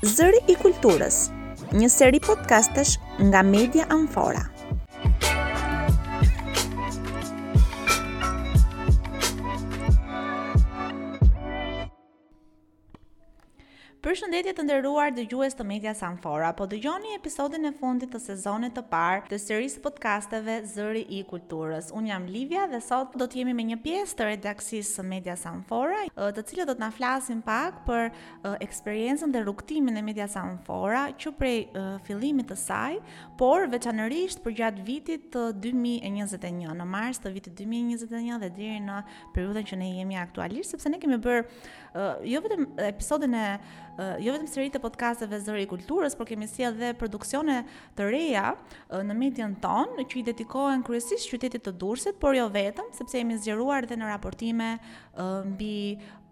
Zëri i Kulturës, një seri podcastesh nga Media Amfora. Përshëndetje të nderuar dëgjues të Medias Amfora. Po dëgjoni episodin e fundit të sezonit të parë të serisë së podcasteve Zëri i Kulturës. Unë jam Livia dhe sot do të jemi me një pjesë të Redaksisë së Medias Amfora, të cilët do të na flasin pak për eksperiencën dhe rrugëtimin e Medias Amfora që prej fillimit të saj, por veçanërisht përgjatë vitit 2021, në mars të vitit 2021 dhe deri në periudhën që ne jemi aktualisht, sepse ne kemi bërë jo vetëm episodin e jo vetëm serinë e podcasteve Zëri i Kulturës, por kemi sjellë dhe produksione të reja në median tonë që i dedikohen kryesisht qytetit të Durrësit, por jo vetëm, sepse jemi zgjeruar edhe në raportime mbi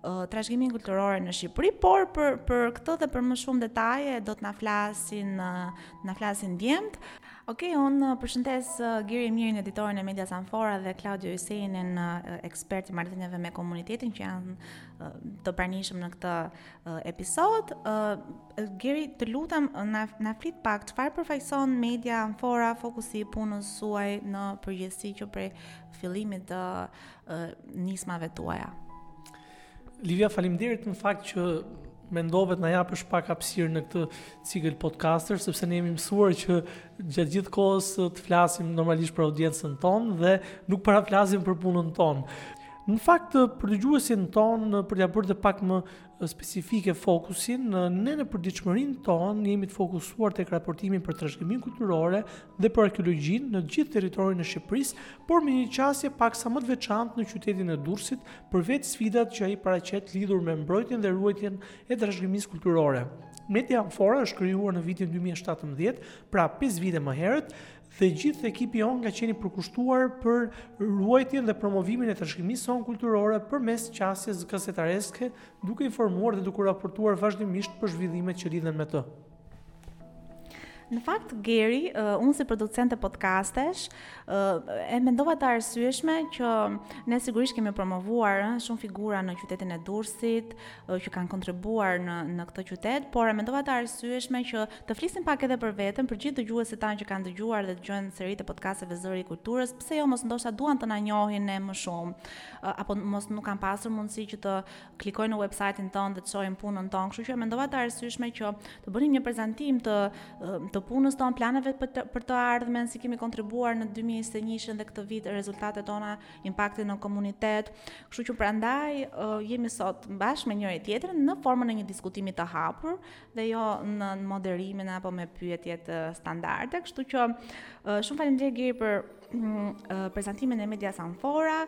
trashëgiminë kulturore në Shqipëri, por për për këtë dhe për më shumë detaje do të na flasin na flasin djemt. Ok, unë përshëndes Geri Emirin, editorin e Medias Amfora dhe Klaudio Hysenin, ekspert i marrëdhënieve me komunitetin që janë të pranishëm në këtë episod. Geri të lutem na na flit pak çfarë përfaqëson media amfora fokusin e punës suaj në përgjithësi që prej fillimit të uh, nismave tuaja. Livia faleminderit në fakt që mendove të na japësh pak hapësirë në këtë cikël podcastesh sepse ne jemi mësuar që gjatë gjithë kohës të flasim normalisht për audiencën tonë dhe nuk para flasim për punën tonë. Në fakt për dëgjuesin tonë për t'ia bërë pak më specifike fokusin ne në përditshmërinë tonë jemi të fokusuar tek raportimi për trashëgiminë kulturore dhe për arkeologjinë në gjithë territorin e Shqipërisë, por me një qasje paksa më të veçantë në qytetin e Durrësit për vetë sfidat që ai paraqet lidhur me mbrojtjen dhe ruajtjen e trashëgimisë kulturore. Media Amfora është krijuar në vitin 2017, pra 5 vite më herët, dhe gjithë ekipi jonë ka qenë i përkushtuar për ruajtjen dhe promovimin e trashëgimisë sonë kulturore përmes qasjes gazetareske, duke informuar dhe duke raportuar vazhdimisht për zhvillimet që lidhen me të. Në fakt, Geri, uh, unë si producente podcastesh, uh, e mendova të arsyeshme që ne sigurisht kemi promovuar uh, shumë figura në qytetin e Durrësit, uh, që kanë kontribuar në, në këtë qytet, por e mendova të arsyeshme që Të flisim pak edhe për veten, për gjithë dëgjuesit tanë që kanë dëgjuar dhe dëgjojnë seritë e podcasteve Zëri i Kulturës, pse jo mos ndoshta duan të na njohin ne më shumë, apo mos nuk kanë pasur mundësi që të klikojnë në website-in tonë dhe të shohin punën tonë, kështu që e mendova të arsyeshme që të bënim një prezantim të të punës tonë, planeve për të, për të ardhmen, si kemi kontribuar në 2021 dhe këtë vit rezultatet tona, impaktin në komunitet. Kështu që prandaj jemi sot bashkë me njëri tjetrin në formën e një diskutimi të hapur dhe jo nën moderimin apo me pyetjet standarde, kështu që shumë faleminderit Geri për mm, prezantimin e Medias Amfora.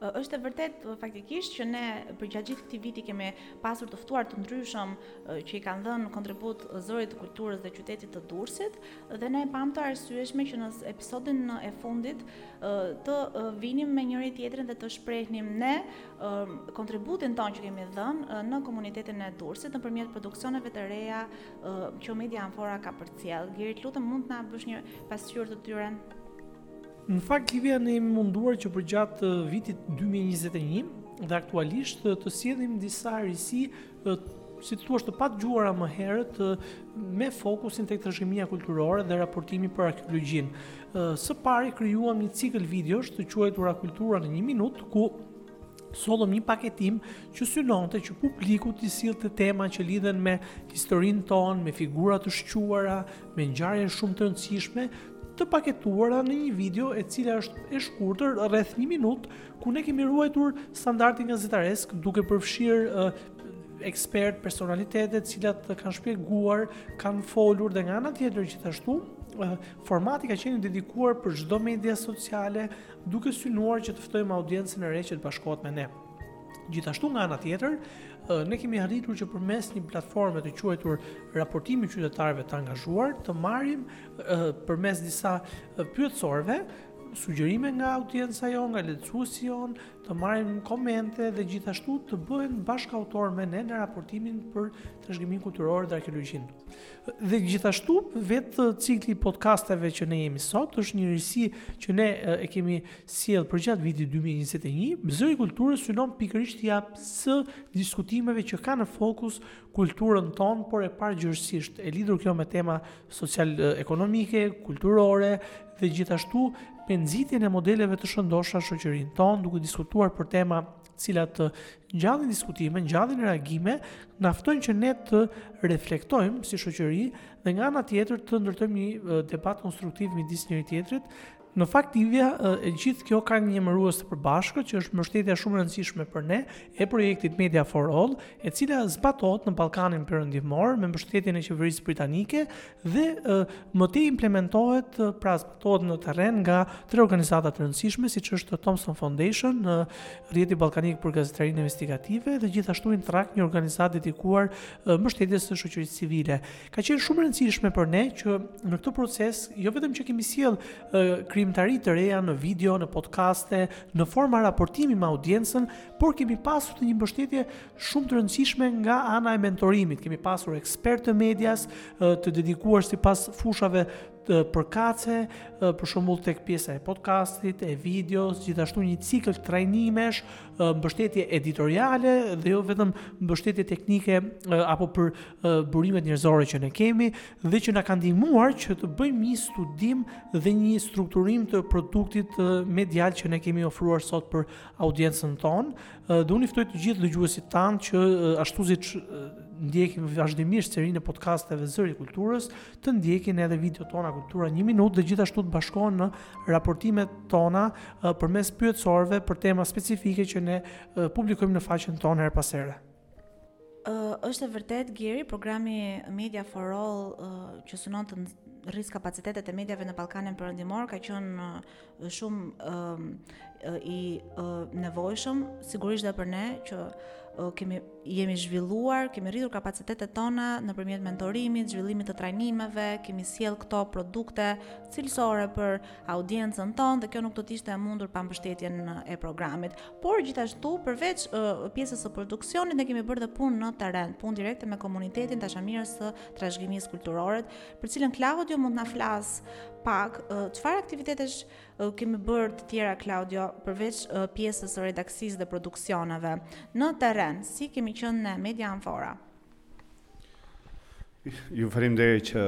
Është e vërtetë faktikisht që ne përgjatë gjithë këtij viti kemi pasur të ftuar të ndryshëm që i kanë dhënë kontribut zërit të kulturës dhe qytetit të Durrësit dhe ne e pamë të arsyeshme që në episodin e fundit të vinim me njëri tjetrin dhe të shprehnim ne kontributin tonë që kemi dhënë në komunitetin e Durrësit nëpërmjet produksioneve të reja që Media Amfora ka përcjellë. Geri, të lutem mund të na bësh një pasqyrë të tyre. Në fakt Livia ne jemi munduar që përgjatë vitit 2021 dhe aktualisht të sjellim disa risi si të thuash të padëgjuara më herët me fokusin tek trashëgimia kulturore dhe raportimi për arkeologjinë. Së pari krijuam një cikël videosh të quajtura Kultura në 1 minutë ku sollëm një paketim që synonte që publikut t'i sillte tema që lidhen me historinë tonë, me figura të shquara, me ngjarje shumë të rëndësishme, të paketuara në një video e cila është e shkurtër rreth 1 minutë, ku ne kemi ruajtur standardin gazetaresk duke përfshirë ekspertë, personalitete të cilat kanë shpjeguar, kanë folur dhe nga ana tjetër gjithashtu formati ka qenë i dedikuar për çdo media sociale duke synuar që të ftojmë audiencën e re që të bashkohet me ne. Gjithashtu nga ana tjetër, ne kemi arritur që përmes një platforme të quajtur raportimi i qytetarëve të angazhuar të marrim përmes disa pyetësorëve sugjerime nga audienca jonë, nga lexuesi jonë, të marrim komente dhe gjithashtu të bëhen bashkautorë me ne në raportimin për trashëgiminë kulturore dhe arkeologjinë. Dhe gjithashtu vetë cikli i podcasteve që ne jemi sot është një risi që ne e kemi sjellë përgjatë vitit 2021. Zëri i kulturës synon pikërisht ja së diskutimeve që kanë në fokus kulturën tonë, por e parë gjerësisht e lidhur kjo me tema social-ekonomike, kulturore dhe gjithashtu me nxitjen e modeleve të shëndosha në shoqërinë tonë, duke diskutuar për tema të cilat ngjallin diskutime, ngjallin reagime, na ftojnë që ne të reflektojmë si shoqëri dhe nga ana tjetër të ndërtojmë një debat konstruktiv midis njëri tjetrit Në fakt lidhja e gjithë kjo ka një emërues të përbashkët që është mbështetja shumë e rëndësishme për ne e projektit Media for All, e cila zbatohet në Ballkanin Perëndimor me mbështetjen e qeverisë britanike dhe e, më tej implementohet pra zbatohet në terren nga tre organizata të rëndësishme siç është Thomson Foundation, në Rrjeti Ballkanik për Gazetarinë Investigative dhe gjithashtu Intrac, një organizatë dedikuar mbështetjes së shoqërisë civile. Ka qenë shumë e rëndësishme për ne që në këtë proces jo vetëm që kemi sjell krijimtari të reja në video, në podcaste, në forma raportimi me audiencën, por kemi pasur dhe një mbështetje shumë të rëndësishme nga ana e mentorimit. Kemi pasur ekspertë të medias të dedikuar sipas fushave përkatëse, për shembull tek pjesa e podcastit, e videos, gjithashtu një cikël trajnimesh, mbështetje editoriale dhe jo vetëm mbështetje teknike apo për burimet njerëzore që ne kemi dhe që na kanë ndihmuar që të bëjmë një studim dhe një strukturim të produktit medial që ne kemi ofruar sot për audiencën tonë. Dhe unë i ftoj të gjithë dëgjuesit tanë që ashtu siç ndjekin vazhdimisht serinë e podcasteve Zëri i Kulturës, të ndjekin edhe videot tona Kultura 1 minutë dhe gjithashtu të bashkohen në raportimet tona përmes pyetësorëve për tema specifike që ne publikojmë në faqen tonë herë pas here. Uh, është e vërtetë Geri, programi Media for All uh, që synon të rrisë kapacitetet e mediave në Ballkanin Perëndimor ka qenë uh, shumë uh, uh, i uh, nevojshëm, sigurisht edhe për ne që uh, kemi jemi zhvilluar, kemi rritur kapacitetet tona nëpërmjet mentorimit, zhvillimit të trajnimeve, kemi sjell këto produkte cilësore për audiencën tonë dhe kjo nuk do të ishte e mundur pa mbështetjen e programit. Por gjithashtu, përveç uh, pjesës së produksionit, ne kemi bërë dhe punë në terren, punë direkte me komunitetin dashamirës së trashëgimisë kulturore, për cilën Klaudio mund të na flasë pak çfarë uh, aktivitetesh uh, kemi bërë të tjera Klaudio përveç uh, pjesës së redaksisë dhe produksioneve në terren, si kemi qenë me Media Amfora. Ju faleminderit që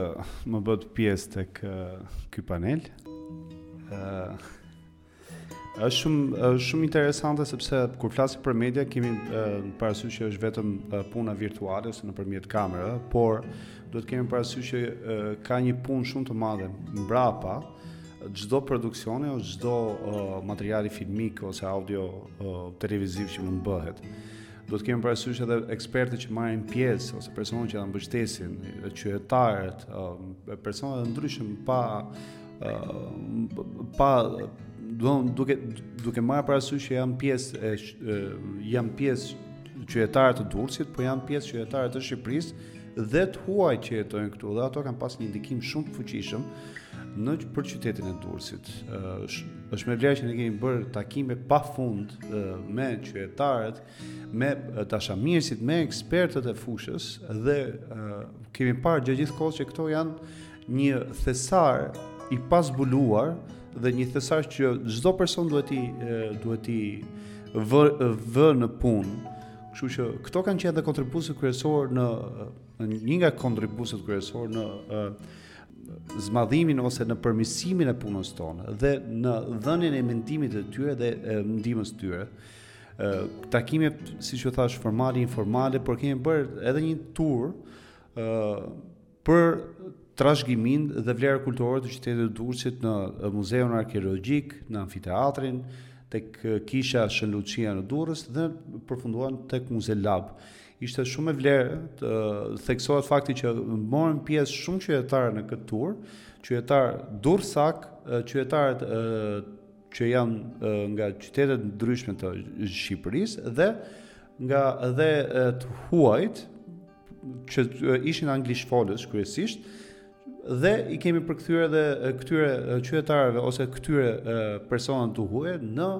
më bëtë pjesë te ky panel. Uh, Është shumë është shumë interesante sepse kur flasim për media kemi parasysh që është vetëm puna virtuale ose nëpërmjet kamerave, por duhet të kemi parasysh që ka një punë shumë të madhe mbrapa çdo produksioni ose çdo uh, materiali filmik ose audio uh, televiziv që mund të bëhet. Duhet të kemi parasysh edhe ekspertët që marrin pjesë ose personat që na mbështesin, qytetarët, uh, personat e ndryshëm pa pa duke duke marrë parasysh që janë pjesë e janë pjesë qytetarë të Durrësit, po janë pjesë qytetarë të Shqipërisë dhe të huaj që jetojnë këtu dhe ato kanë pas një ndikim shumë të fuqishëm në për qytetin e Durrësit. Ëh është me vlerë që ne kemi bërë takime pa fund me qytetarët, me dashamirësit, me ekspertët e fushës dhe kemi parë gjatë gjithë kohës që këto janë Një thesar i pazbuluar dhe një thesar që çdo person duhet t'i duhet t'i vë, vë në punë. Kështu që këto kanë qenë edhe kontribuesit kryesorë në një nga kontribuesit kryesorë në zmadhimin ose në përmirësimin e punës tonë dhe në dhënien e mendimit të tyre dhe ndihmës së tyre. Takime, siç ju thashë, formale, informale, por kemi bërë edhe një tur për trashëgiminë dhe vlerat kulturore të qytetit të Durrësit në Muzeun Arkeologjik, në Amfiteatrin, tek Kisha Shën Luçia në Durrës dhe përfunduan tek Muze Lab. Ishte shumë e vlerë të theksohet fakti që morën pjesë shumë qytetarë në këtë tur, qytetarë durrsakë, qytetarët që janë nga qytete të ndryshme të Shqipërisë dhe nga dhe të huajt që ishin anglishtfolës kryesisht dhe i kemi përkthyer edhe këtyre qytetarëve ose këtyre personave të huaj në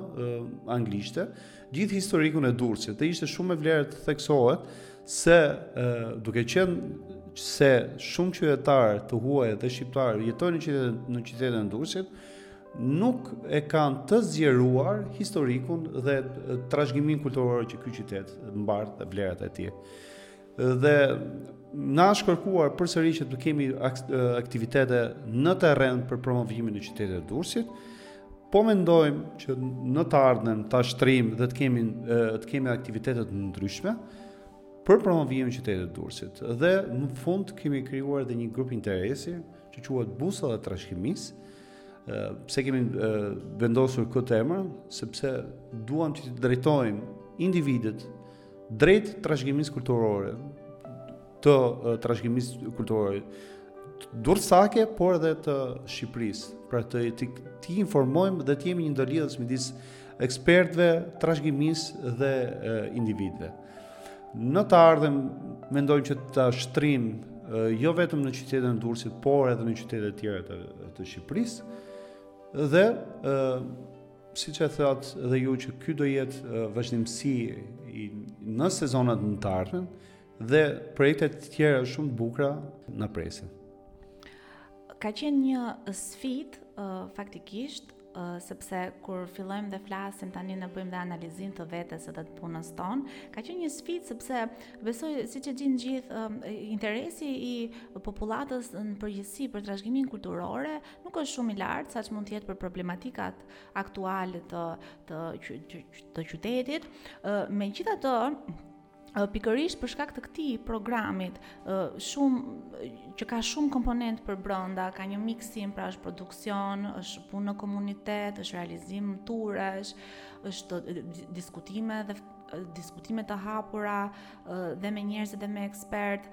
anglishte gjithë historikun e Durrësit. Dhe ishte shumë e vlerë të theksohet se duke qenë se shumë qytetarë të huaj dhe shqiptarë jetojnë në qytetin në qytetin e Durrësit, nuk e kanë të zgjeruar historikun dhe trashëgiminë kulturore që ky qytet mbart dhe vlerat e tij. Dhe na është kërkuar përsëri që të kemi aktivitete në terren për promovimin e qytetit të Durrësit, po mendojmë që në të ardhmen ta shtrijmë dhe të kemi të kemi aktivitete të ndryshme për promovimin e qytetit të Durrësit. Dhe në fund kemi krijuar edhe një grup interesi që quhet Busulla e Trashëgimisë, Pse kemi vendosur këtë emër? Sepse duam që të drejtojmë individët drejt trashëgimisë kulturore, të trashëgimisë kulturore durrsake, por edhe të Shqipërisë. Pra të t'i, t'i informojmë dhe të jemi një ndërlidhës midis ekspertëve, trashëgimisë dhe individëve. Në të ardhmen mendojmë që ta shtrijmë jo vetëm në qytetin e Durrësit, por edhe në qytete të tjera të, të Shqipërisë. Dhe ë siç e thatë dhe ju që ky do jetë vazhdimësi në sezonat në të ardhmen dhe projekte të tjera shumë të bukura na presin. Ka qenë një sfidë faktikisht Uh, sepse kur fillojmë dhe flasim tani ne bëjmë dhe analizim të vetes edhe të punës tonë, ka qenë një sfidë sepse besoj siç e dinë gjithë um, interesi i popullatës në përgjithësi për trashëgiminë kulturore nuk është shumë i lartë sa ç'mund të jetë për problematikat aktuale të, të, të, të qytetit, uh, megjithatë pikërisht për shkak të këtij programit, shumë që ka shumë komponentë përbrenda, ka një miksim, pra është produksion, është punë në komunitet, është realizim turesh, është diskutime dhe diskutime të hapura dhe me njerëz dhe me ekspertë,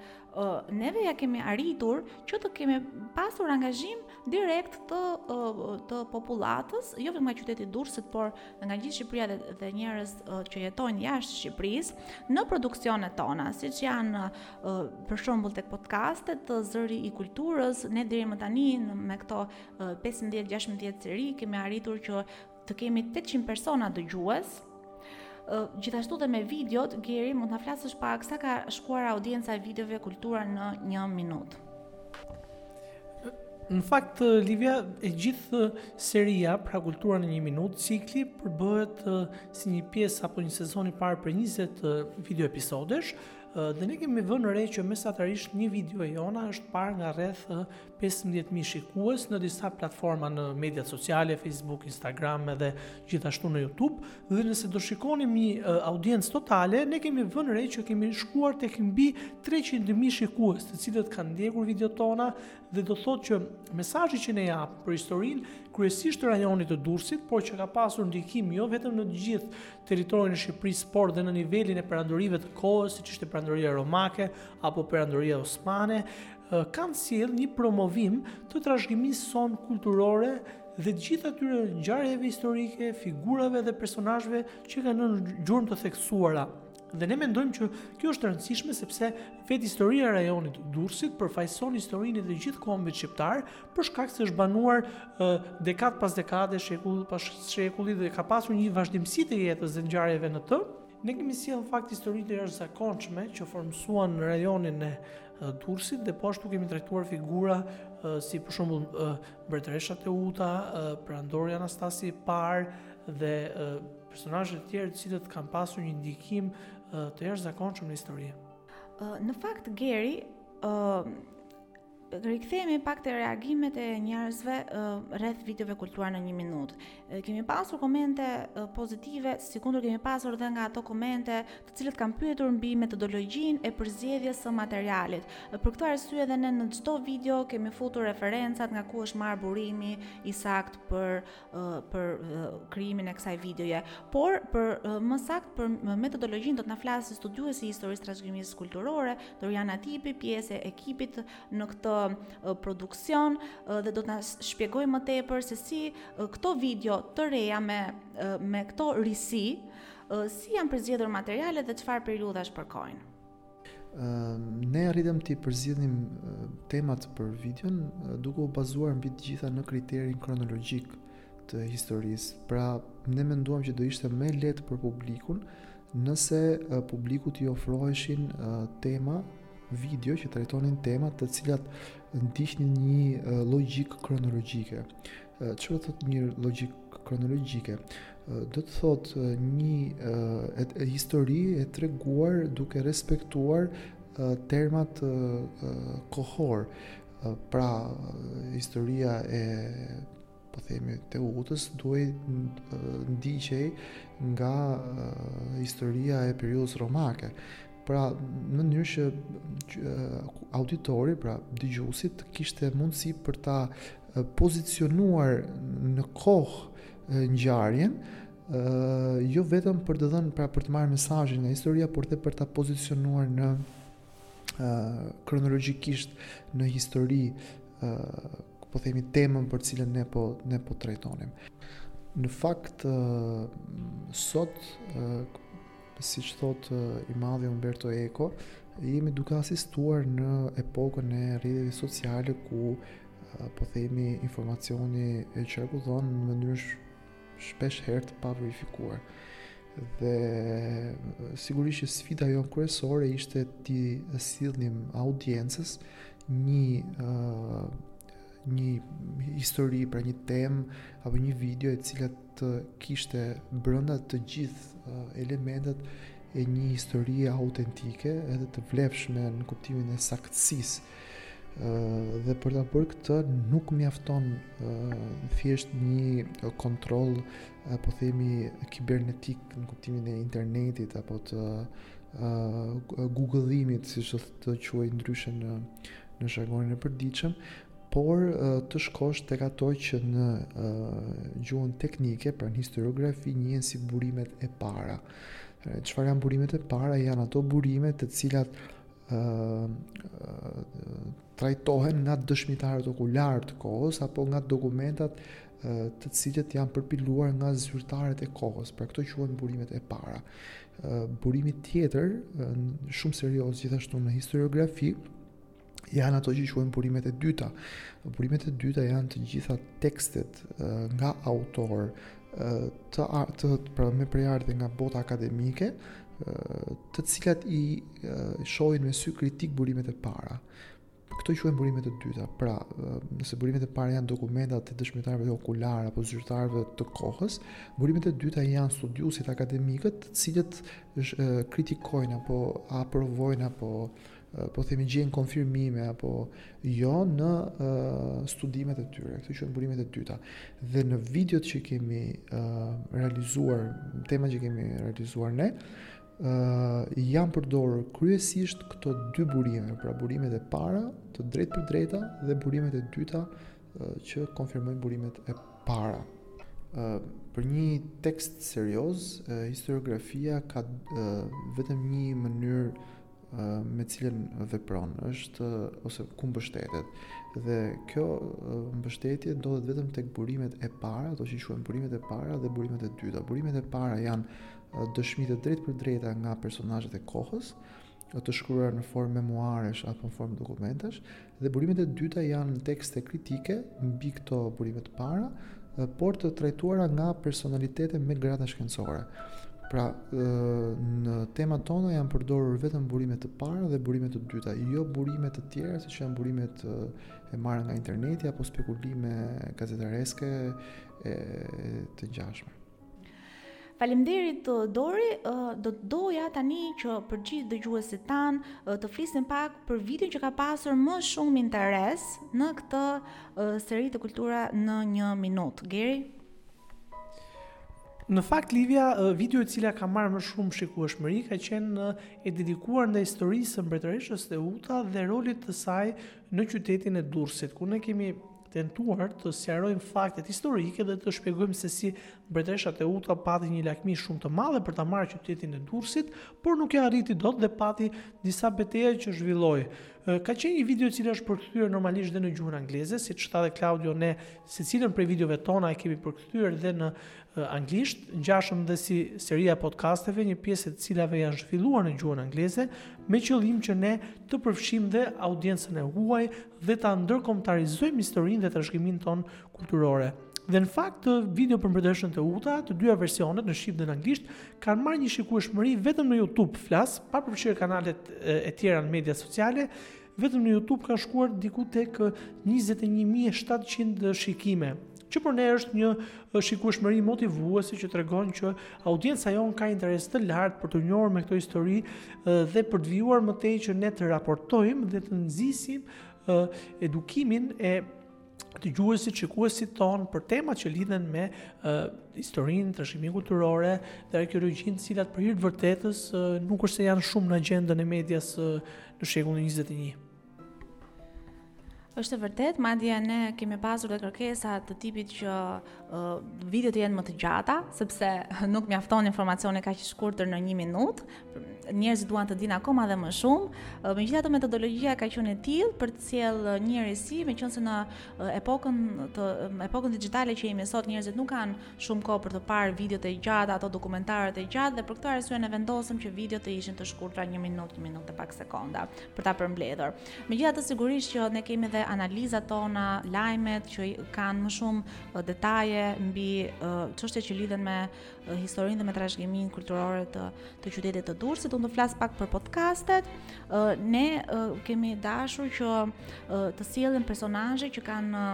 neve ia kemi arritur që të kemi pasur angazhim direkt të të popullatës, jo vetëm nga qyteti Durrësit, por nga gjithë Shqipëria dhe, dhe njerëz që jetojnë jashtë Shqipërisë në produksionet tona, siç janë për shembull tek podcastet te Zëri i Kulturës, ne deri më tani me këto 15-16 seri kemi arritur që Të kemi 800 persona dëgjues. Gjithashtu dhe me videot, Geri, mund të flasësh pak sa ka shkuar audienca e videove kultura në një minutë. Në fakt, Livia, e gjithë seria pra kultura në një minutë, cikli përbëhet si një pjesë apo një sezon i parë prej 20 video episodesh, dhe ne kemi vënë re që mesatarisht një video e jona është parë nga rreth pesëmbëdhjetë mijë shikues në disa platforma në mediat sociale, Facebook, Instagram edhe gjithashtu në YouTube dhe nëse do shikonim një audiencë totale, ne kemi vënë re që kemi shkuar tek mbi 300 mijë shikues, të cilët kanë ndjekur videot tona dhe do thotë që mesazhi që ne japim për historinë kryesisht të rajonit të Durrësit, por që ka pasur ndikim jo vetëm në të gjithë territorin e Shqipërisë, por dhe në nivelin e perandorive të kohës, siç ishte perandoria romake apo perandoria osmane, kanë sjellë një promovim të trashëgimisë sonë kulturore dhe të gjithë atyre ngjarjeve historike, figurave dhe personazheve që kanë lënë gjurmë të theksuara. Dhe ne mendojmë që kjo është e rëndësishme sepse vetë historia e rajonit të Durrësit përfaqëson historinë e të gjithë kombit shqiptar për shkak se është banuar dekadë pas dekade, shekull pas shekulli dhe ka pasur një vazhdimësi të jetës dhe ngjarjeve në të. Ne kemi sjellë në fakt historitë e jashtëzakonshme që formësuan rajonin e Durrësit dhe po ashtu kemi trajtuar figura si për shembull mbretëresha Teuta, perandori Anastasi i Parë dhe personazhe të tjerë të cilët kanë pasur një ndikim të jashtëzakonshëm në histori. Në fakt Geri, rikthehemi pak te reagimet e njerëzve rreth videove Kulturë në një minutë. Kemi pasur komente pozitive, sikundër kemi pasur edhe nga ato komente të cilat kanë pyetur mbi metodologjinë e përzgjedhjes së materialit. Për këtë arsye edhe ne në çdo video kemi futur referencat nga ku është marrë burimi i saktë për për krijimin e kësaj videoje. Por për më saktë për metodologjinë do të na flasë studiuesi i historisë trashëgimisë kulturore, Dorian Hatibi, pjesë e ekipit në këtë produksion dhe do të na shpjegojë më tepër se si këto video të reja me me këto risi si janë përzgjedhur materialet dhe çfarë periudhash përkojnë? Ne arritëm t'i përzgjidhnim temat për videon duke u bazuar mbi të gjitha në kriterin kronologjik të historisë. Pra, ne menduam që do ishte më e lehtë për publikun nëse publikut i ofroheshin tema video që trajtonin tema të cilat ndiqnin një logjikë kronologjike. Çfarë do thotë një logjikë kronologjike? Do të thotë një e, e, histori e treguar duke respektuar termat kohor. Pra, historia e po themi Teutës duhej ndiqej nga historia e periudhës romake. Pra, në mënyrë që auditori, pra dëgjuesi të kishte mundësi për ta pozicionuar në kohë ngjarjen, jo vetëm për të dhënë, pra për të marrë mesazhin nga historia, por edhe për ta pozicionuar në kronologjikisht në histori po themi temën për të cilën ne po ne po trajtonim. Në fakt sot siç thotë i madhi Umberto Eco, jemi duke asistuar në epokën e rrjeteve sociale ku po themi informacioni e qarkullon në mënyrë shpesh herë të paverifikuar. Dhe sigurisht që sfida jonë kryesore ishte t'i sillnim audiencës një uh, një histori, pra një temë apo një video e cila të kishte brenda të gjithë elementet e një historie autentike edhe të vlefshme në kuptimin e saktësisë. Dhe për ta bërë këtë nuk mjafton thjesht një kontroll apo themi kibernetik në kuptimin e internetit apo të Google-imit, siç do të quhej ndryshe në në jargonin e përditshëm, por të shkosh tek ato që në gjuhën teknike, pra në historiografi, njihen si burimet e para. Çfarë janë burimet e para? Janë ato burime të cilat trajtohen nga dëshmitarët okular të kohës apo nga dokumentat të cilët janë përpiluar nga zyrtarët e kohës. Pra këto quhen burimet e para. Burimi tjetër, shumë serioz gjithashtu në historiografi, janë ato që quhen burimet e dyta. Burimet e dyta janë të gjitha tekstet nga autorë të të pra me prejardhje nga bota akademike, të cilat i shohin me sy kritik burimet e para. Këto quhen burimet e dyta. Pra, nëse burimet e para janë dokumentat e dëshmitarëve okular apo zyrtarëve të kohës, burimet e dyta janë studiuesit akademikët, të cilët kritikojnë apo aprovojnë apo po themi gjejnë konfirmime apo jo në uh, studimet e tyre, këto quhen burimet e dyta. Dhe në videot që kemi uh, realizuar, temat që kemi realizuar ne, uh, janë përdorur kryesisht këto dy burime, pra burimet e para të drejtpërdrejta dhe burimet e dyta uh, që konfirmojnë burimet e para. Uh, për një tekst serioz, uh, historiografia ka uh, vetëm një mënyrë me cilën vepron është ose ku mbështetet. Dhe kjo mbështetje ndodhet vetëm tek burimet e para, ato që quhen burimet e para dhe burimet e dyta. Burimet e para janë dëshmi të drejtpërdrejta nga personazhet e kohës, të shkruara në formë memuaresh apo në formë dokumentash, Dhe burimet e dyta janë tekste kritike mbi këto burime të para, por të trajtuara nga personalitete me grada shkencore. Pra, në temat tona janë përdorur vetëm burime të para dhe burime të dyta, jo burime të tjera siç janë burimet e marra nga interneti apo spekulime gazetareske e të ngjashme. Faleminderit uh, Dori, uh, do të doja tani që për gjithë dëgjuesit tanë uh, të flisim pak për videon që ka pasur më shumë interes në këtë seri të Kultura në një minutë. Geri? Në fakt Livia, video e cila ka marrë më shumë shikueshmëri ka qenë e dedikuar ndaj historisë së mbretëreshës Teuta dhe rolit të saj në qytetin e Durrësit, ku ne kemi tentuar të sqarojmë faktet historike dhe të shpjegojmë se si Mbretëresha Teuta pati një lakmi shumë të madhe për ta marrë qytetin e Durrësit, por nuk e arriti dot dhe pati disa beteja që zhvilloi. Ka qenë një video e cila është përkthyer normalisht dhe në gjuhën angleze, siç tha dhe Klaudio, ne secilën prej videove tona e kemi përkthyer dhe në anglisht, ngjashëm dhe si seria e podcasteve, një pjesë e cilave janë zhvilluar në gjuhën angleze, me qëllim që ne të përfshijmë dhe audiencën e huaj dhe ta ndërkombëtarizojmë historinë dhe trashëgiminë tonë kulturore. Dhe në fakt, video për mbretëreshën Teuta, të dyja versionet në shqip dhe në anglisht, kanë marrë një shikueshmëri vetëm në YouTube, flas, pa përfshirë kanalet e tjera në media sociale, Vetëm në YouTube ka shkuar diku tek 21700 shikime që për ne është një shikueshmëri motivuese që tregon që audienca jonë ka interes të lartë për t'u njohur me këto histori dhe për të vijuar më tej që ne të raportojmë dhe të nxisim edukimin e dëgjuesit, shikuesit tonë për temat që lidhen me uh, historinë, trashëgiminë kulturore dhe arkeologjinë, të cilat për hir të vërtetës uh, nuk është se janë shumë në agjendën e medias uh, në shekullin 21. Është e vërtetë, madje ne kemi pasur dhe kërkesa të tipit që videot të jenë më të gjata, sepse nuk mjafton informacioni kaq i shkurtër në 1 minutë. Njerëzit duan të dinë akoma dhe më shumë. Megjithatë metodologjia ka qenë e tillë për të sjellë një risi, meqenëse në epokën të epokën digjitale që jemi sot, njerëzit nuk kanë shumë kohë për të parë videot e gjata, ato dokumentarët e gjatë dhe për këtë arsye ne vendosëm që videot të ishin të shkurtra 1 minutë, 1 minutë e pak sekonda për ta përmbledhur. Megjithatë sigurisht që ne kemi dhe analizat tona, lajmet që kanë më shumë detaje mbi çështjet që lidhen me historinë dhe me trashëgiminë kulturore të të qytetit të Durrësit. Unë do të flas pak për podcastet. Ne kemi dashur që të sjellim personazhe që kanë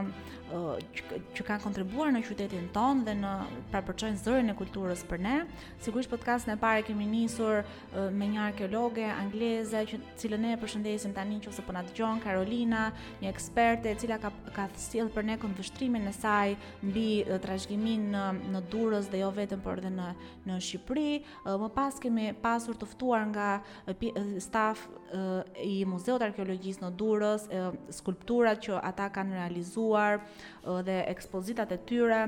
që kanë kontribuar në qytetin tonë dhe ne pra përçojnë zërin e kulturës për ne. Sigurisht podcastin e parë kemi nisur uh, me një arkeologe angleze të cilën ne e përshëndesim tani nëse po na dëgjon Carolina, një eksperte e cila ka ka sjellë për ne këndvështrimin e saj mbi uh, trashëgiminë në në Durrës dhe jo vetëm por edhe në në Shqipëri. Uh, më pas kemi pasur të ftuar nga uh, staf uh, i Muzeut Arkeologjisë në Durrës, uh, skulpturat që ata kanë realizuar uh, dhe ekspozitat e tyre.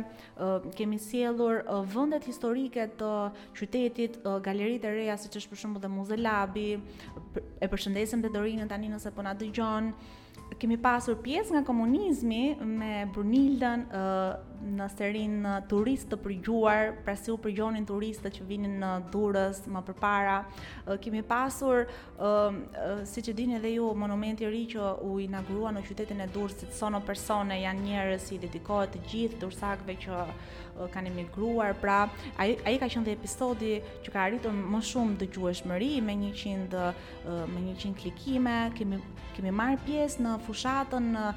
kemi sjellur vendet historike të qytetit, galeritë e reja siç është për shembull dhe MuZEH Lab-i, e përshëndesim dhe Dorinën tani nëse po na dëgjon. Kemi pasur pjesë nga komunizmi me Brunildën në serinë Turistë të përgjuar, pra si u përgjonin turistët që vinin në Durrës më përpara. Kemi pasur Uh, siç e dini edhe ju, monumenti i ri që u inaugurua në qytetin e Durrësit, sono persone janë njerëz i dedikohet të gjithë dursakëve që uh, kanë emigruar. Pra, ai ai ka qenë dhe episodi që ka arritur më shumë dëgjueshmëri me 100 uh, me 100 klikime. Kemi kemi marrë pjesë në fushatën uh,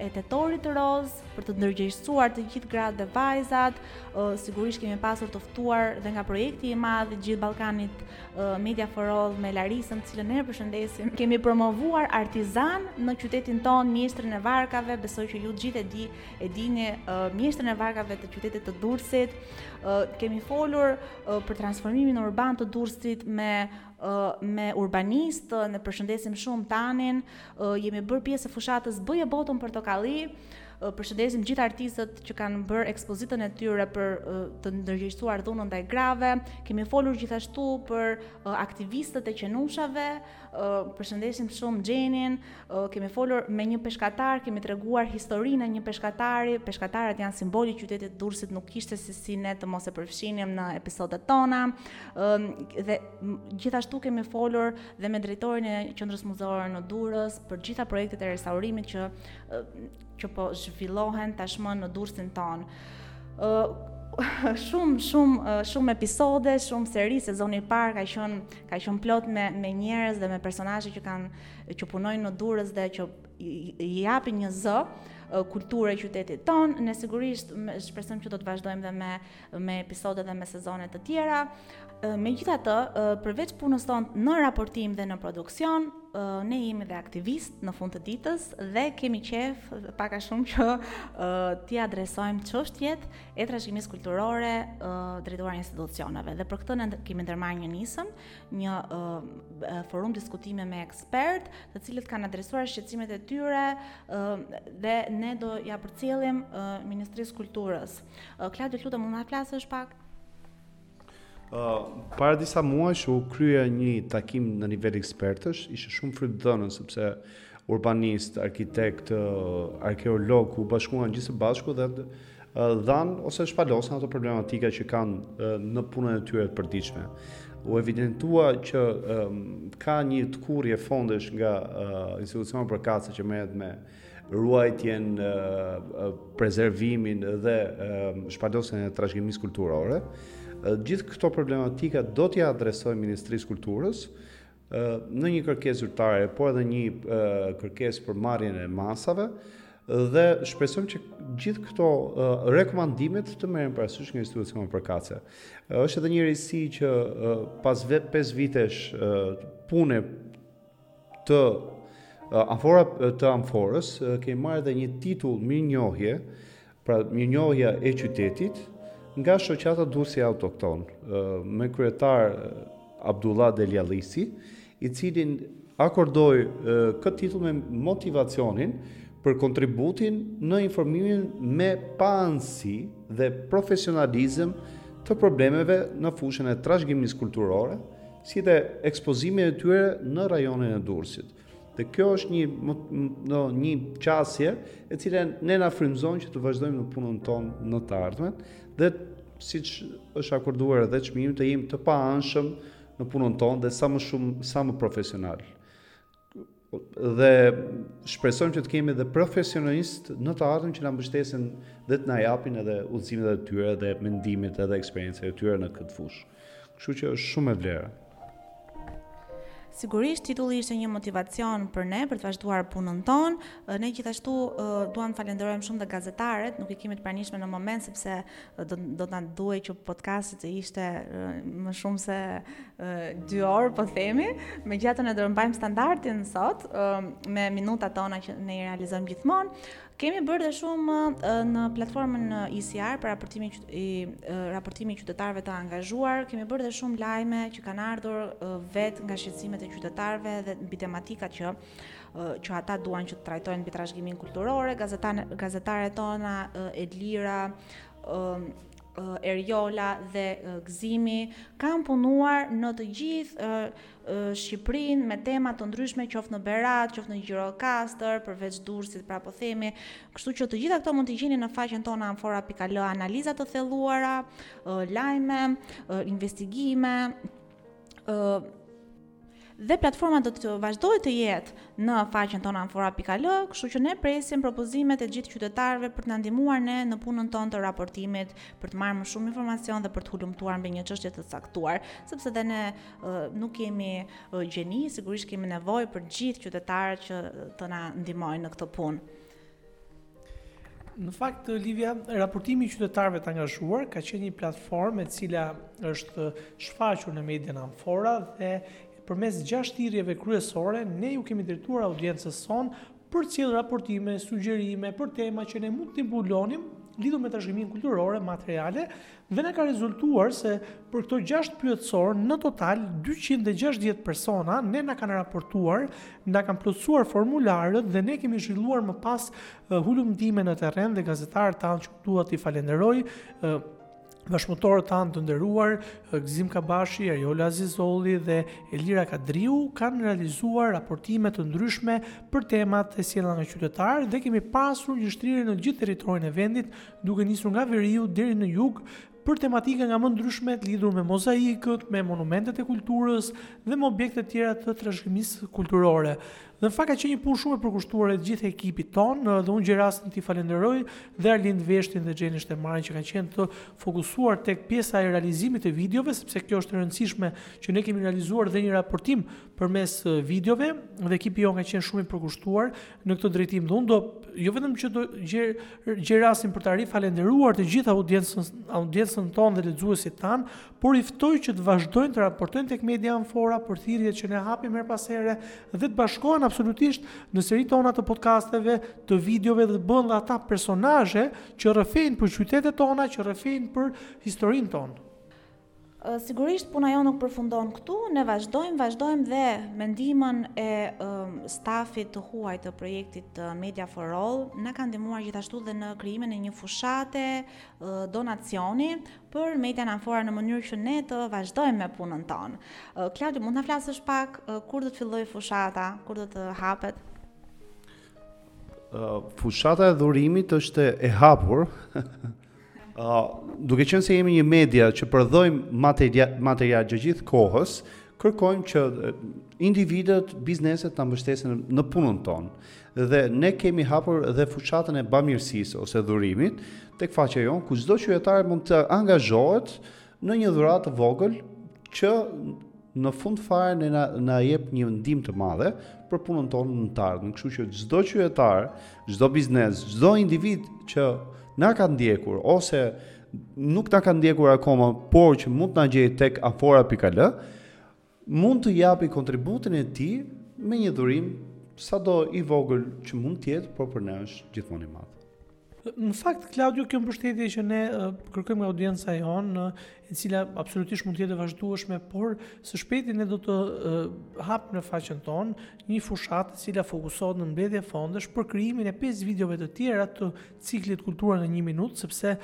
e tetorit të rozë për të ndërgjegjësuar të gjithë gratë dhe vajzat. Uh, sigurisht kemi pasur të ftuar dhe nga projekti i madh i gjithë Ballkanit Media for All me Larisën, të cilën ne e përshëndesim. Kemi promovuar artizanë në qytetin tonë, mjeshtrin e varkave, besoj që ju gjithë e di, e dini uh, mjeshtrin e varkave të qytetit të Durrësit. Uh, kemi folur uh, për transformimin urban të Durrësit me me urbanistë, ne përshëndesim shumë Tanin, jemi bërë pjesë e fushatës Bëje botën portokalli. Përshëndesim gjithë artistët që kanë bërë ekspozitën e tyre për të ndërgjegjësuar dhunën ndaj grave. Kemi folur gjithashtu për aktivistët e qenushave. Përshëndesim shumë Xhenin. Kemi folur me një peshkatar, kemi treguar historinë e një peshkatari. Peshkatarët janë simbol i qytetit të Durrësit, nuk kishte se si ne të mos e përfshinim në episodet tona. Dhe gjithashtu kemi folur dhe me drejtorin e Qendrës Muzeore në Durrës për gjitha projektet e restaurimit që që po zhvillohen tashmë në Durrësin tonë. shumë shumë shumë episode, shumë seri sezoni i parë ka qenë ka qenë plot me me njerëz dhe me personazhe që kanë që punojnë në Durrës dhe që i japin një zë kulturës e qytetit tonë, ne sigurisht shpresojmë që do të vazhdojmë dhe me me episode dhe me sezone të tjera. Megjithatë, përveç punës tonë në raportim dhe në produksion, ne jemi dhe aktivistë në fund të ditës dhe kemi qejf pak a shumë që t'i adresojmë çështjet e trashëgimisë kulturore drejtuar institucioneve. Dhe për këtë ne kemi ndërmarrë një nisëm, një forum diskutime me ekspertë, të cilët kanë adresuar shqetësimet e tyre dhe ne do ia përcjellim Ministrisë Kulturës. Klaudio, të lutem, mund të flasësh pak? Uh, para disa muajsh u krye një takim në nivel ekspertësh, ishte shumë frytdhënës sepse urbanistë, arkitektë, arkeologë u bashkuan gjithë së bashku dhe dhanë ose shpalosën ato problematika që kanë në punën e tyre të përditshme. U evidentua që um, ka një tkurrje fondesh nga uh, institucione përkatëse që merret me uh, ruajtjen, prezervimin dhe shpalosjen e trashëgimisë kulturore. Gjithë këto problematika do t'ja adresojmë Ministrisë Kulturës në një kërkesë zyrtare, por edhe një kërkesë për marrjen e masave dhe shpresojmë që gjithë këto rekomandime të merren parasysh nga institucionet përkatëse. Është edhe një risi që pas 5 vitesh pune të amfora të amforës kemi marrë edhe një titull mirënjohjeje, pra mirënjohja e qytetit nga shoqata Durrësi Autokton me kryetar Abdullah Deliallisi, i cili akordoi këtë titull me motivacionin për kontributin në informimin me paanësi dhe profesionalizëm të problemeve në fushën e trashëgimisë kulturore, si dhe ekspozimi e tyre në rajonin e Durrësit. Dhe kjo është një në një qasje e cila ne na frymëzon që të vazhdojmë në punën tonë në të ardhmen dhe siç është akorduar edhe çmimi të jemi të paanshëm në punën tonë dhe sa më shumë sa më profesionalë. Dhe shpresojmë që të kemi dhe profesionistë në të ardhmen që na mbështesin dhe të na japin edhe udhëzimet e tyre dhe mendimet edhe eksperiencën e tyre në këtë fushë. Kështu që është shumë e vlera. Sigurisht titulli ishte një motivacion për ne për të vazhduar punën tonë. Ne gjithashtu duam të falenderojmë shumë dhe gazetaret, nuk i kemi të pranishme në moment sepse do do të na duhej që podcasti të ishte më shumë se 2 orë, po themi, megjithatë ne do të mbajmë standardin sot me minutat tona që ne i realizojmë gjithmonë. Kemi bërë dhe shumë në platformën ICR për raportimin e raportimin e qytetarëve të angazhuar, kemi bërë dhe shumë lajme që kanë ardhur vetë nga shqetësimet e qytetarëve dhe mbi tematikat që që ata duan që të trajtojnë mbi trashëgiminë kulturore, gazeta gazetaret tona Edlira, Erjola dhe Gëzimi kanë punuar në të gjithë Shqipërinë me tema të ndryshme qoftë në Berat, qoftë në Gjirokastër, përveç Durrësit, pra po themi, kështu që të gjitha këto mund t'i gjeni në faqen tonë amfora.al, analiza të thelluara, lajme, investigime, Dhe platforma do të vazhdojë të jetë në faqen tonë amfora.al, kështu që ne presim propozimet e gjithë qytetarëve për të na ndihmuar ne në punën tonë të raportimit, për të marrë më shumë informacion dhe për të hulumtuar mbi një çështje të caktuar, sepse dhe ne uh, nuk jemi uh, gjeni, sigurisht kemi nevojë për gjithë qytetarët që të na ndihmojnë në këtë punë. Në fakt, Livia, raportimi i qytetarëve të angazhuar ka qenë një platformë e cila është shfaqur në median Amfora dhe përmes gjashtë thirrjeve kryesore ne iu kemi drejtuar audiencës sonë për sjellë raportime, sugjerime, për tema që ne mund t'i mbulonim lidhur me trashëgiminë kulturore, materiale Dhe na ka rezultuar se për këta gjashtë pyetësorë në total dyqind e gjashtëdhjetë persona ne na kanë raportuar, na kanë plotësuar formularët dhe ne kemi zhvilluar më pas hulumtime në terren dhe gazetarët tanë që duhet t'i falenderoj bashkëpunëtorët tanë të nderuar, Gzim Kabashi, Ariola Azizolli dhe Elira Kadriu kanë realizuar raportime të ndryshme për temat e sjella nga qytetarë dhe kemi pasur një shtrirje në gjithë territorin e vendit duke nisur nga veriu deri në jug, për tematika nga më të ndryshmet lidhur me mozaikët, me monumentet e kulturës dhe me objektet tjera të trashëgimisë kulturore. Dhe në fakt ka qenë një punë shumë e përkushtuar e gjithë ekipit tonë dhe unë gjej rastin t'i falenderoj dhe Arlind Veshtin dhe Xhenin Shtemarin që kanë qenë të fokusuar tek pjesa e realizimit të videove, sepse kjo është e rëndësishme që ne kemi realizuar dhe një raportim përmes videove dhe ekipi jonë ka qenë shumë i përkushtuar Në këtë drejtim dhe unë do jo vetëm që do gjej rastin për të arrit falënderuar të gjithë audiencën audiencën tonë dhe lexuesit tanë, por i ftoj që të vazhdojnë të raportojnë tek media Amfora për thirrjet që ne hapim herë pas here dhe të bashkohen absolutisht në seri tona të podcasteve, të videove dhe të bëhen dhe ata personazhe që rrëfejnë për qytetet tona, që rrëfejnë për historinë tonë. Sigurisht puna jonë nuk përfundon këtu, ne vazhdojmë, vazhdojmë dhe me ndihmën e stafit të huaj të projektit Media for All, na kanë ndihmuar gjithashtu dhe në krijimin e një fushate donacioni për Media Amfora në mënyrë që ne të vazhdojmë me punën tonë. Klaudi, mund të na flasësh pak kur do të fillojë fushata, kur do të hapet? Fushata e dhurimit është e hapur. Uh, duke qenë se jemi një media që prodhojmë material, material gjatë gjithë kohës, kërkojmë që individët, bizneset ta mbështesin në punën tonë. Dhe ne kemi hapur dhe fushatën e bamirësisë ose dhurimit, tek faqja jonë, ku çdo qytetar mund të angazhohet Në një dhuratë të vogël që në fund fare ne na, na jep një ndihmë të madhe për punën tonë në të ardhmen. Kështu që çdo qytetar, çdo biznes, çdo individ që na ka ndjekur ose nuk na ka ndjekur akoma, por që mund të na gjejë tek amfora.al, mund të japi kontributin e tij me një dhurim sado i vogël që mund të jetë, por për ne është gjithmonë i madh. Në fakt, Klaudio, kjo mbështetje që ne kërkojmë nga audienca jonë, e cila absolutisht mund të jetë e vazhdueshme, por së shpejti ne do të hapim në faqen tonë një fushatë e cila fokusohet në mbledhje fondesh për krijimin e pesë videove të tjera të ciklit Kultura në një minutë, sepse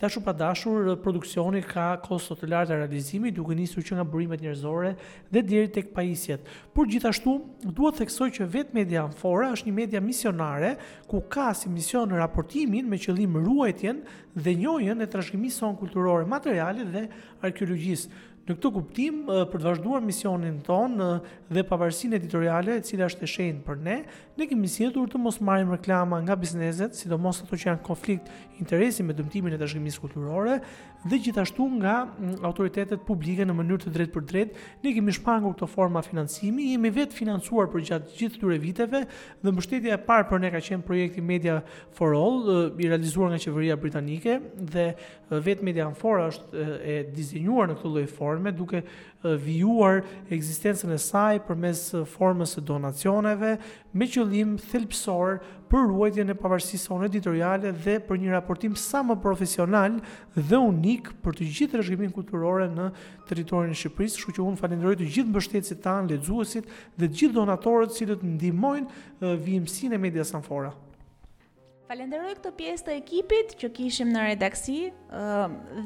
dashur pa dashur produksioni ka kosto të larta realizimi, duke nisur që nga burimet njerëzore dhe deri tek pajisjet. Por gjithashtu duhet theksoj që vetë media Amfora është një media misionare ku ka si mision raportimin me qëllim ruajtjen dhe njohjen e trashëgimisë sonë kulturore, materiale dhe arkeologjisë. Në këtë kuptim, për të vazhduar misionin tonë dhe pavarësinë editoriale, e cila është e shenjtë për ne, ne kemi zgjedhur të mos marrim reklama nga bizneset, sidomos ato që janë konflikt interesi me dëmtimin e trashëgimisë kulturore dhe gjithashtu nga mm, autoritetet publike në mënyrë të drejtpërdrejtë. Ne kemi shmangur këto forma financimi, jemi vetëfinancuar përgjatë gjithë këtyre viteve dhe mbështetja e parë për ne ka qenë projekti Media for All, i realizuar nga qeveria britanike dhe vetë Media Amfora është e dizenjuar në këtë lloj forme duke vijuar ekzistencën e saj përmes formës së donacioneve me qëllim thelbësor për ruajtjen e pavarësisë sonë editoriale dhe për një raportim sa më profesional dhe unik për të gjithë trashëgiminë kulturore në territorin e Shqipërisë, kështu që unë falenderoj të gjithë mbështetësit tanë, lexuesit dhe të gjithë donatorët të cilët ndihmojnë vijimësinë e Medias Amfora. Falenderoj këtë pjesë të ekipit që kishim në redaksi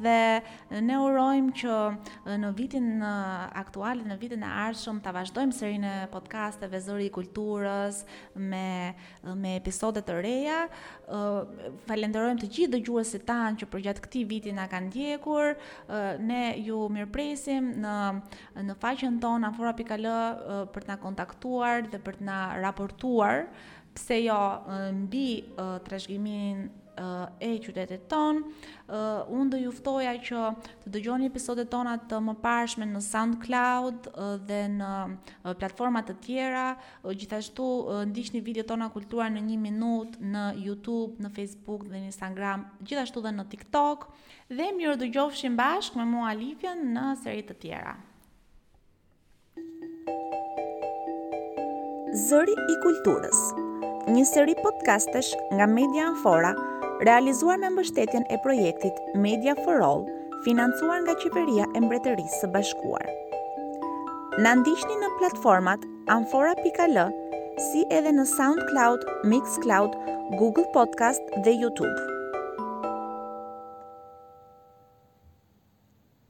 dhe ne urojmë që në vitin aktual dhe në vitin e ardhshëm ta vazhdojmë serinë e podcasteve Zëri i Kulturës me me episode të reja. Falenderojmë të gjithë dëgjuesit tanë që përgjatë këtij viti na kanë ndjekur. Ne ju mirëpresim në në faqen tonë amfora.al për të na kontaktuar dhe për të na raportuar Pse jo mbi trashëgiminë e qytetit tonë. Unë do ju ftoja që të dëgjoni episodet tona të mëparshme në SoundCloud dhe në platforma të tjera. Gjithashtu ndiqni videot tona Kultura në 1 minutë në YouTube, në Facebook dhe në Instagram, gjithashtu dhe në TikTok. Dhe mirë u dëgjofshim bashkë me mua Livjen në seri të tjera. Zëri i Kulturës, një seri podcastesh nga Media Amfora, realizuar me mbështetjen e projektit Media for All, financuar nga Qeveria e Mbretërisë së Bashkuar. Na ndiqni në platformat amfora.al, si edhe në SoundCloud, Mixcloud, Google Podcast dhe YouTube.